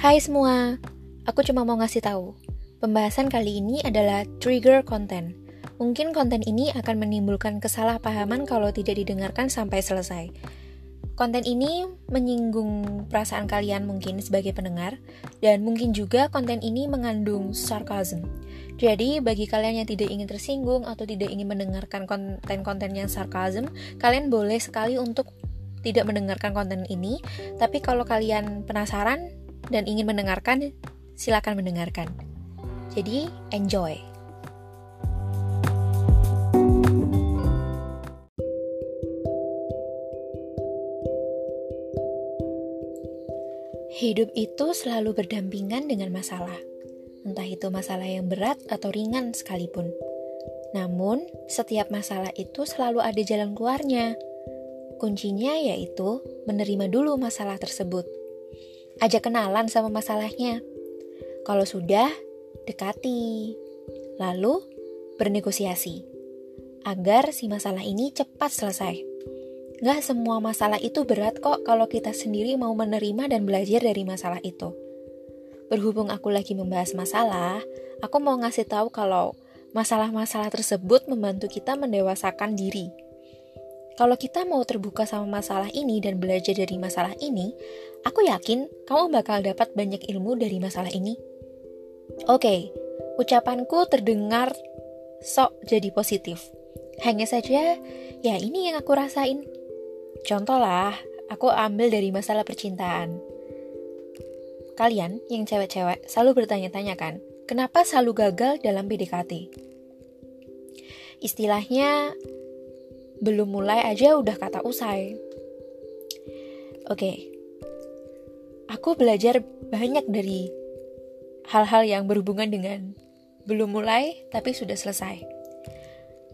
Hai semua, aku cuma mau ngasih tahu. Pembahasan kali ini adalah trigger content. Mungkin konten ini akan menimbulkan kesalahpahaman kalau tidak didengarkan sampai selesai. Konten ini menyinggung perasaan kalian mungkin sebagai pendengar, dan mungkin juga konten ini mengandung sarcasm. Jadi, bagi kalian yang tidak ingin tersinggung atau tidak ingin mendengarkan konten-konten yang sarcasm, kalian boleh sekali untuk tidak mendengarkan konten ini. Tapi kalau kalian penasaran, dan ingin mendengarkan, silakan mendengarkan. Jadi, enjoy. Hidup itu selalu berdampingan dengan masalah, entah itu masalah yang berat atau ringan sekalipun. Namun, setiap masalah itu selalu ada jalan keluarnya. Kuncinya yaitu menerima dulu masalah tersebut Ajak kenalan sama masalahnya. Kalau sudah, dekati. Lalu, bernegosiasi. Agar si masalah ini cepat selesai. Gak semua masalah itu berat kok kalau kita sendiri mau menerima dan belajar dari masalah itu. Berhubung aku lagi membahas masalah, aku mau ngasih tahu kalau masalah-masalah tersebut membantu kita mendewasakan diri. Kalau kita mau terbuka sama masalah ini dan belajar dari masalah ini, Aku yakin kamu bakal dapat banyak ilmu dari masalah ini. Oke, okay, ucapanku terdengar sok jadi positif. Hanya saja, ya ini yang aku rasain. Contoh lah, aku ambil dari masalah percintaan. Kalian yang cewek-cewek selalu bertanya-tanya kan, kenapa selalu gagal dalam PDKT? Istilahnya, belum mulai aja udah kata usai. Oke, okay, aku belajar banyak dari hal-hal yang berhubungan dengan belum mulai tapi sudah selesai.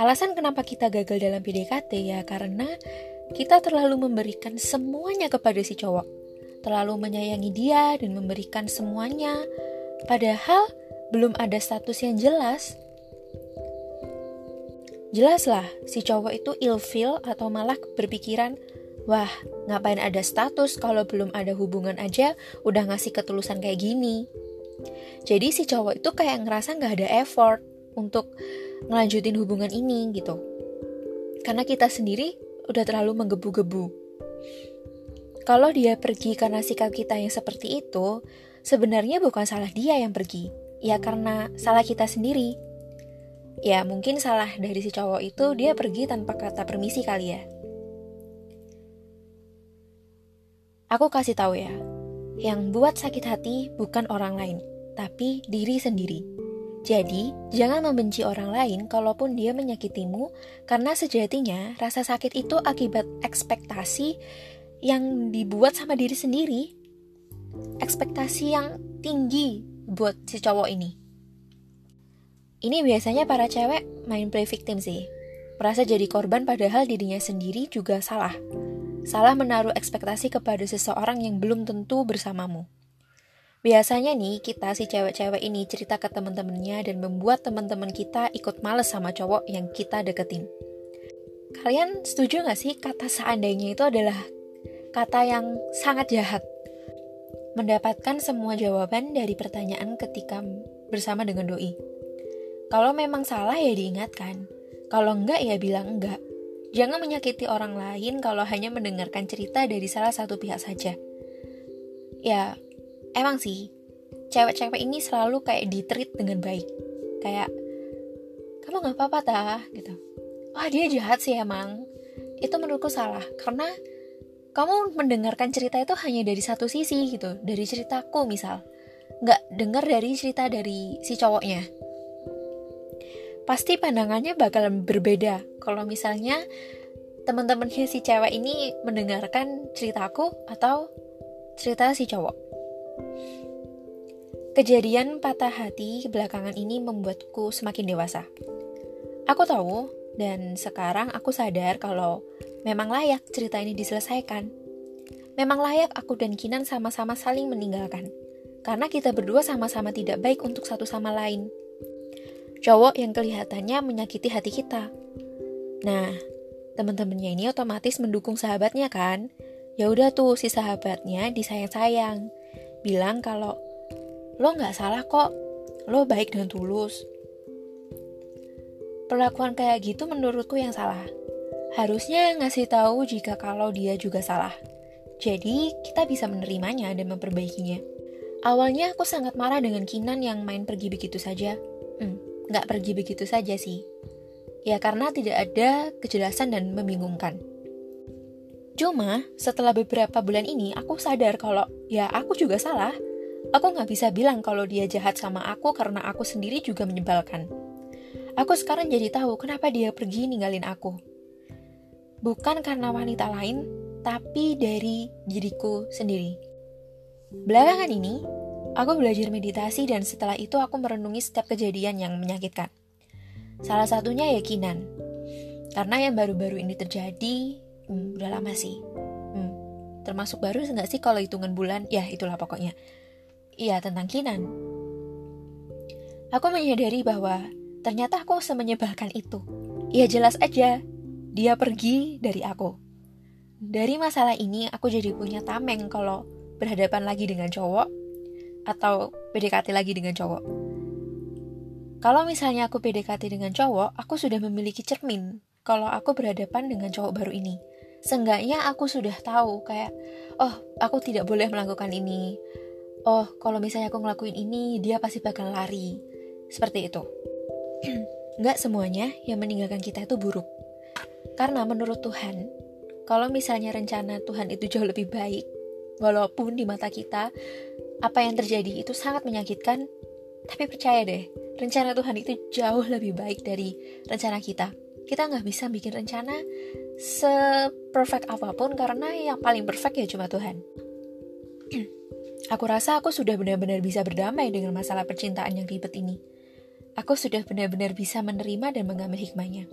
Alasan kenapa kita gagal dalam PDKT ya karena kita terlalu memberikan semuanya kepada si cowok. Terlalu menyayangi dia dan memberikan semuanya padahal belum ada status yang jelas. Jelaslah si cowok itu ilfil atau malah berpikiran Wah, ngapain ada status kalau belum ada hubungan aja udah ngasih ketulusan kayak gini. Jadi si cowok itu kayak ngerasa nggak ada effort untuk ngelanjutin hubungan ini gitu. Karena kita sendiri udah terlalu menggebu-gebu. Kalau dia pergi karena sikap kita yang seperti itu, sebenarnya bukan salah dia yang pergi. Ya karena salah kita sendiri. Ya mungkin salah dari si cowok itu dia pergi tanpa kata permisi kali ya. Aku kasih tahu ya, yang buat sakit hati bukan orang lain, tapi diri sendiri. Jadi, jangan membenci orang lain kalaupun dia menyakitimu, karena sejatinya rasa sakit itu akibat ekspektasi yang dibuat sama diri sendiri. Ekspektasi yang tinggi buat si cowok ini. Ini biasanya para cewek main play victim sih. Merasa jadi korban padahal dirinya sendiri juga salah salah menaruh ekspektasi kepada seseorang yang belum tentu bersamamu. Biasanya nih, kita si cewek-cewek ini cerita ke teman-temannya dan membuat teman-teman kita ikut males sama cowok yang kita deketin. Kalian setuju gak sih kata seandainya itu adalah kata yang sangat jahat? Mendapatkan semua jawaban dari pertanyaan ketika bersama dengan doi. Kalau memang salah ya diingatkan, kalau enggak ya bilang enggak. Jangan menyakiti orang lain kalau hanya mendengarkan cerita dari salah satu pihak saja. Ya, emang sih, cewek-cewek ini selalu kayak ditreat dengan baik. Kayak, kamu gak apa-apa tah, gitu. Wah, dia jahat sih emang. Itu menurutku salah, karena kamu mendengarkan cerita itu hanya dari satu sisi gitu, dari ceritaku misal. Gak dengar dari cerita dari si cowoknya pasti pandangannya bakal berbeda kalau misalnya teman-temannya si cewek ini mendengarkan ceritaku atau cerita si cowok. Kejadian patah hati belakangan ini membuatku semakin dewasa. Aku tahu dan sekarang aku sadar kalau memang layak cerita ini diselesaikan. Memang layak aku dan Kinan sama-sama saling meninggalkan. Karena kita berdua sama-sama tidak baik untuk satu sama lain cowok yang kelihatannya menyakiti hati kita. Nah, teman-temannya ini otomatis mendukung sahabatnya kan? Ya udah tuh si sahabatnya disayang-sayang. bilang kalau lo nggak salah kok, lo baik dan tulus. Perlakuan kayak gitu menurutku yang salah. Harusnya ngasih tahu jika kalau dia juga salah. Jadi, kita bisa menerimanya dan memperbaikinya. Awalnya aku sangat marah dengan Kinan yang main pergi begitu saja. Hmm, nggak pergi begitu saja sih. Ya karena tidak ada kejelasan dan membingungkan. Cuma, setelah beberapa bulan ini, aku sadar kalau ya aku juga salah. Aku nggak bisa bilang kalau dia jahat sama aku karena aku sendiri juga menyebalkan. Aku sekarang jadi tahu kenapa dia pergi ninggalin aku. Bukan karena wanita lain, tapi dari diriku sendiri. Belakangan ini, aku belajar meditasi dan setelah itu aku merenungi setiap kejadian yang menyakitkan. Salah satunya ya Kinan. Karena yang baru-baru ini terjadi, hmm, udah lama sih. Hmm, termasuk baru nggak sih kalau hitungan bulan? Ya itulah pokoknya. Iya tentang Kinan. Aku menyadari bahwa ternyata aku semenyebalkan itu. Ya jelas aja. Dia pergi dari aku. Dari masalah ini aku jadi punya tameng kalau berhadapan lagi dengan cowok atau PDKT lagi dengan cowok? Kalau misalnya aku PDKT dengan cowok, aku sudah memiliki cermin kalau aku berhadapan dengan cowok baru ini. Seenggaknya aku sudah tahu kayak oh aku tidak boleh melakukan ini. Oh kalau misalnya aku ngelakuin ini dia pasti bakal lari. Seperti itu. Nggak semuanya yang meninggalkan kita itu buruk. Karena menurut Tuhan kalau misalnya rencana Tuhan itu jauh lebih baik walaupun di mata kita apa yang terjadi itu sangat menyakitkan tapi percaya deh rencana Tuhan itu jauh lebih baik dari rencana kita kita nggak bisa bikin rencana se-perfect apa pun karena yang paling perfect ya cuma Tuhan. aku rasa aku sudah benar-benar bisa berdamai dengan masalah percintaan yang ribet ini. Aku sudah benar-benar bisa menerima dan mengambil hikmahnya.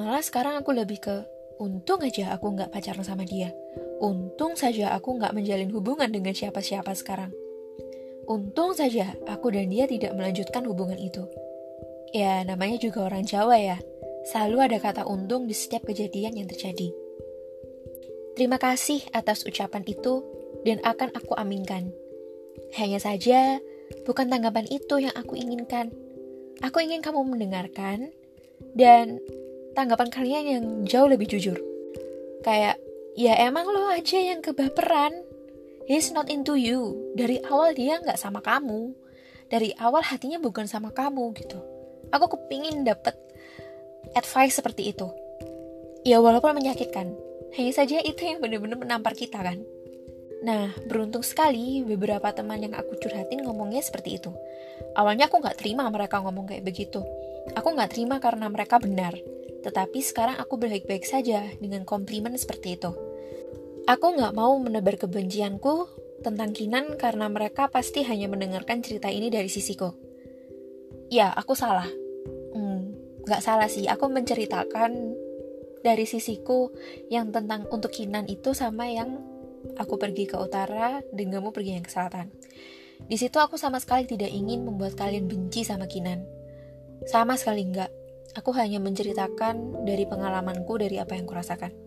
Malah sekarang aku lebih ke untung aja aku nggak pacaran sama dia. Untung saja aku nggak menjalin hubungan dengan siapa-siapa sekarang. Untung saja aku dan dia tidak melanjutkan hubungan itu. Ya, namanya juga orang Jawa ya. Selalu ada kata untung di setiap kejadian yang terjadi. Terima kasih atas ucapan itu dan akan aku aminkan. Hanya saja, bukan tanggapan itu yang aku inginkan. Aku ingin kamu mendengarkan dan tanggapan kalian yang jauh lebih jujur. Kayak, ya emang lo aja yang kebaperan. He's not into you. Dari awal dia nggak sama kamu. Dari awal hatinya bukan sama kamu gitu. Aku kepingin dapet advice seperti itu. Ya walaupun menyakitkan, hanya saja itu yang benar-benar menampar kita kan. Nah, beruntung sekali beberapa teman yang aku curhatin ngomongnya seperti itu. Awalnya aku nggak terima mereka ngomong kayak begitu. Aku nggak terima karena mereka benar. Tetapi sekarang aku baik-baik saja dengan komplimen seperti itu. Aku nggak mau menebar kebencianku tentang Kinan karena mereka pasti hanya mendengarkan cerita ini dari sisiku. Ya, aku salah nggak salah sih aku menceritakan dari sisiku yang tentang untuk Kinan itu sama yang aku pergi ke utara dan kamu pergi yang ke selatan. Di situ aku sama sekali tidak ingin membuat kalian benci sama Kinan. Sama sekali enggak. Aku hanya menceritakan dari pengalamanku dari apa yang kurasakan.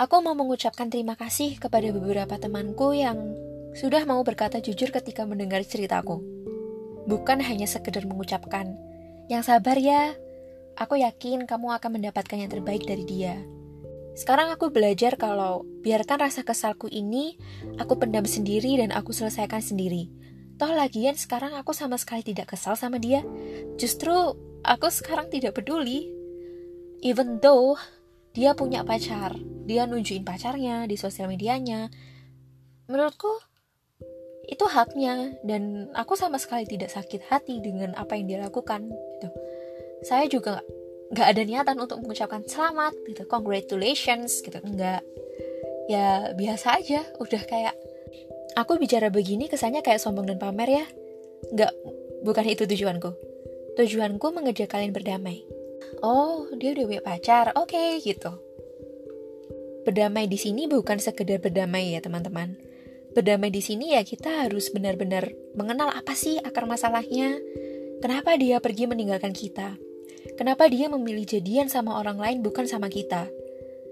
Aku mau mengucapkan terima kasih kepada beberapa temanku yang sudah mau berkata jujur ketika mendengar ceritaku. Bukan hanya sekedar mengucapkan, yang sabar ya. Aku yakin kamu akan mendapatkan yang terbaik dari dia. Sekarang aku belajar kalau biarkan rasa kesalku ini aku pendam sendiri dan aku selesaikan sendiri. Toh lagian sekarang aku sama sekali tidak kesal sama dia. Justru aku sekarang tidak peduli. Even though dia punya pacar, dia nunjukin pacarnya di sosial medianya. Menurutku itu haknya. Dan aku sama sekali tidak sakit hati dengan apa yang dia lakukan gitu. Saya juga nggak ada niatan untuk mengucapkan selamat gitu. Congratulations gitu. Enggak ya biasa aja. Udah kayak aku bicara begini kesannya kayak sombong dan pamer ya. Nggak bukan itu tujuanku. Tujuanku mengajak kalian berdamai oh dia udah punya pacar oke okay, gitu berdamai di sini bukan sekedar berdamai ya teman-teman berdamai di sini ya kita harus benar-benar mengenal apa sih akar masalahnya. Kenapa dia pergi meninggalkan kita? Kenapa dia memilih jadian sama orang lain bukan sama kita?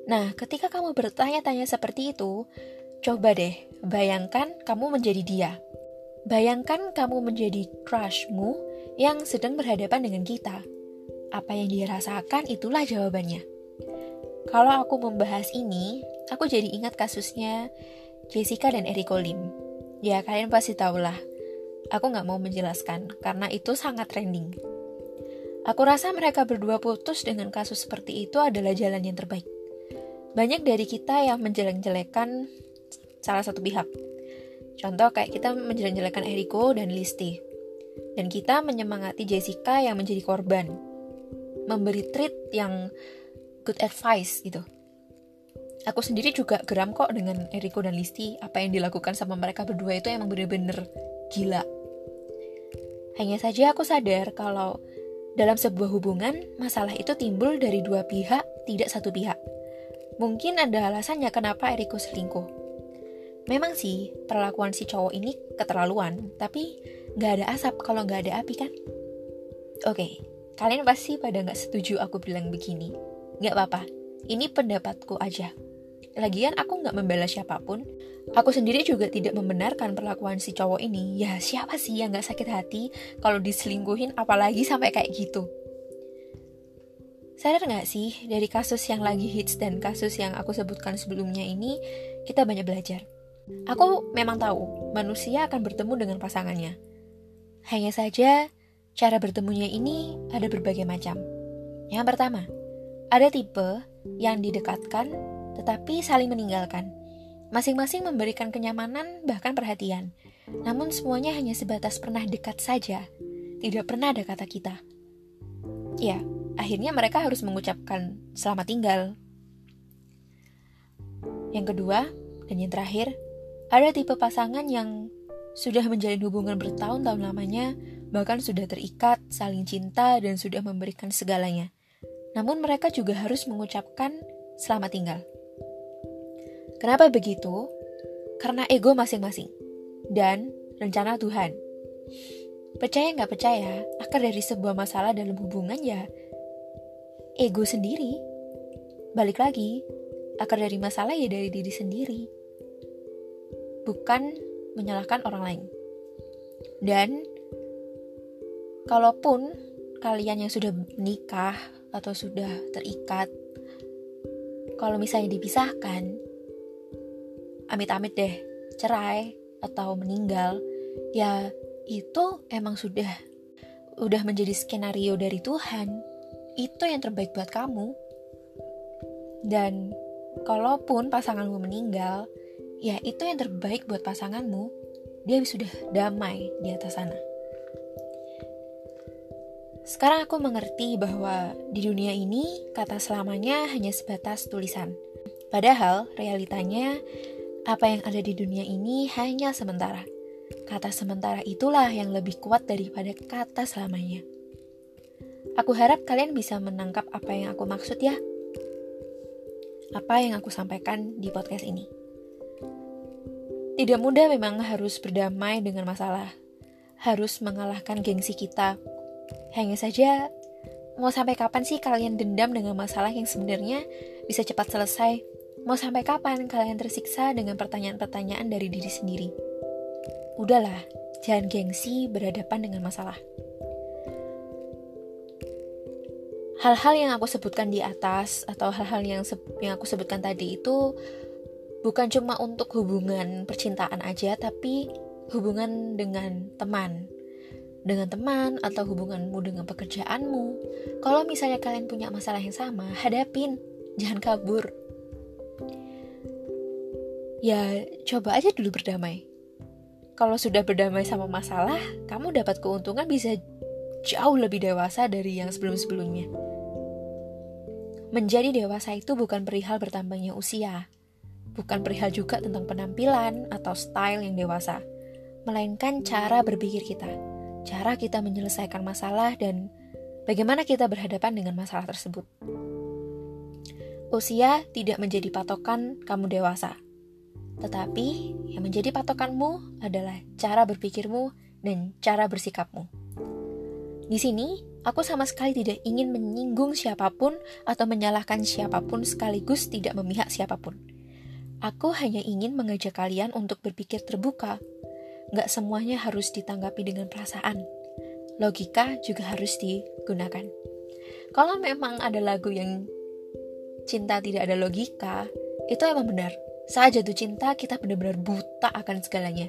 Nah, ketika kamu bertanya-tanya seperti itu, Coba deh, bayangkan kamu menjadi dia. Bayangkan kamu menjadi crushmu yang sedang berhadapan dengan kita. Apa yang dia rasakan itulah jawabannya. Kalau aku membahas ini, aku jadi ingat kasusnya Jessica dan Eriko Lim. Ya, kalian pasti tahulah. Aku nggak mau menjelaskan, karena itu sangat trending. Aku rasa mereka berdua putus dengan kasus seperti itu adalah jalan yang terbaik. Banyak dari kita yang menjelek-jelekan salah satu pihak. Contoh kayak kita menjelek-jelekan Eriko dan Listi. Dan kita menyemangati Jessica yang menjadi korban. Memberi treat yang good advice gitu. Aku sendiri juga geram kok dengan Eriko dan Listi. Apa yang dilakukan sama mereka berdua itu emang bener-bener gila. Hanya saja aku sadar kalau dalam sebuah hubungan, masalah itu timbul dari dua pihak, tidak satu pihak. Mungkin ada alasannya kenapa Eriko selingkuh. Memang sih, perlakuan si cowok ini keterlaluan, tapi gak ada asap kalau gak ada api kan? Oke, kalian pasti pada gak setuju aku bilang begini. Gak apa-apa, ini pendapatku aja. Lagian aku nggak membela siapa pun. Aku sendiri juga tidak membenarkan perlakuan si cowok ini. Ya siapa sih yang nggak sakit hati kalau diselingkuhin apalagi sampai kayak gitu. Sadar nggak sih dari kasus yang lagi hits dan kasus yang aku sebutkan sebelumnya ini kita banyak belajar. Aku memang tahu manusia akan bertemu dengan pasangannya. Hanya saja cara bertemunya ini ada berbagai macam. Yang pertama, ada tipe yang didekatkan tetapi saling meninggalkan. Masing-masing memberikan kenyamanan, bahkan perhatian. Namun semuanya hanya sebatas pernah dekat saja, tidak pernah ada kata kita. Ya, akhirnya mereka harus mengucapkan selamat tinggal. Yang kedua, dan yang terakhir, ada tipe pasangan yang sudah menjalin hubungan bertahun-tahun lamanya, bahkan sudah terikat, saling cinta, dan sudah memberikan segalanya. Namun mereka juga harus mengucapkan selamat tinggal. Kenapa begitu? Karena ego masing-masing dan rencana Tuhan. Percaya nggak percaya, akar dari sebuah masalah dalam hubungan ya ego sendiri. Balik lagi, akar dari masalah ya dari diri sendiri. Bukan menyalahkan orang lain. Dan kalaupun kalian yang sudah menikah atau sudah terikat, kalau misalnya dipisahkan, amit-amit deh cerai atau meninggal, ya itu emang sudah udah menjadi skenario dari Tuhan. Itu yang terbaik buat kamu. Dan kalaupun pasanganmu meninggal, ya itu yang terbaik buat pasanganmu. Dia sudah damai di atas sana. Sekarang aku mengerti bahwa di dunia ini kata selamanya hanya sebatas tulisan. Padahal realitanya apa yang ada di dunia ini hanya sementara. Kata sementara itulah yang lebih kuat daripada kata selamanya. Aku harap kalian bisa menangkap apa yang aku maksud ya. Apa yang aku sampaikan di podcast ini. Tidak mudah memang harus berdamai dengan masalah. Harus mengalahkan gengsi kita. Hanya saja, mau sampai kapan sih kalian dendam dengan masalah yang sebenarnya bisa cepat selesai Mau sampai kapan kalian tersiksa dengan pertanyaan-pertanyaan dari diri sendiri? Udahlah, jangan gengsi berhadapan dengan masalah. Hal-hal yang aku sebutkan di atas atau hal-hal yang yang aku sebutkan tadi itu bukan cuma untuk hubungan percintaan aja, tapi hubungan dengan teman, dengan teman atau hubunganmu dengan pekerjaanmu. Kalau misalnya kalian punya masalah yang sama, hadapin, jangan kabur ya coba aja dulu berdamai. Kalau sudah berdamai sama masalah, kamu dapat keuntungan bisa jauh lebih dewasa dari yang sebelum-sebelumnya. Menjadi dewasa itu bukan perihal bertambahnya usia, bukan perihal juga tentang penampilan atau style yang dewasa, melainkan cara berpikir kita, cara kita menyelesaikan masalah, dan bagaimana kita berhadapan dengan masalah tersebut. Usia tidak menjadi patokan kamu dewasa tetapi yang menjadi patokanmu adalah cara berpikirmu dan cara bersikapmu. Di sini, aku sama sekali tidak ingin menyinggung siapa pun atau menyalahkan siapa pun sekaligus tidak memihak siapa pun. Aku hanya ingin mengajak kalian untuk berpikir terbuka. Gak semuanya harus ditanggapi dengan perasaan. Logika juga harus digunakan. Kalau memang ada lagu yang cinta tidak ada logika, itu emang benar. Saat jatuh cinta, kita benar-benar buta akan segalanya.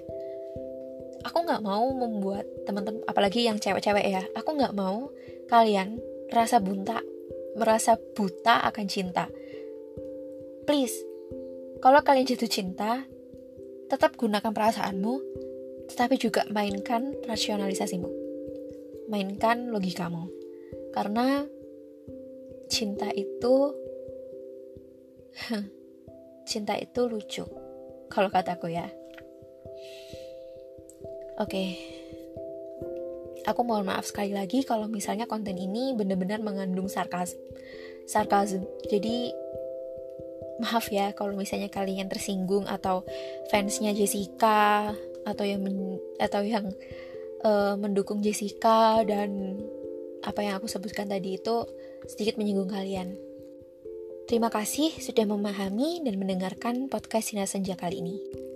Aku nggak mau membuat teman-teman, apalagi yang cewek-cewek ya, aku nggak mau kalian rasa buta, merasa buta akan cinta. Please, kalau kalian jatuh cinta, tetap gunakan perasaanmu, tetapi juga mainkan rasionalisasimu. Mainkan logikamu. Karena cinta itu cinta itu lucu. Kalau kataku ya. Oke. Aku mohon maaf sekali lagi kalau misalnya konten ini benar-benar mengandung sarkas sarkasm. Jadi maaf ya kalau misalnya kalian tersinggung atau fansnya Jessica atau yang men, atau yang uh, mendukung Jessica dan apa yang aku sebutkan tadi itu sedikit menyinggung kalian. Terima kasih sudah memahami dan mendengarkan podcast Sina Senja kali ini.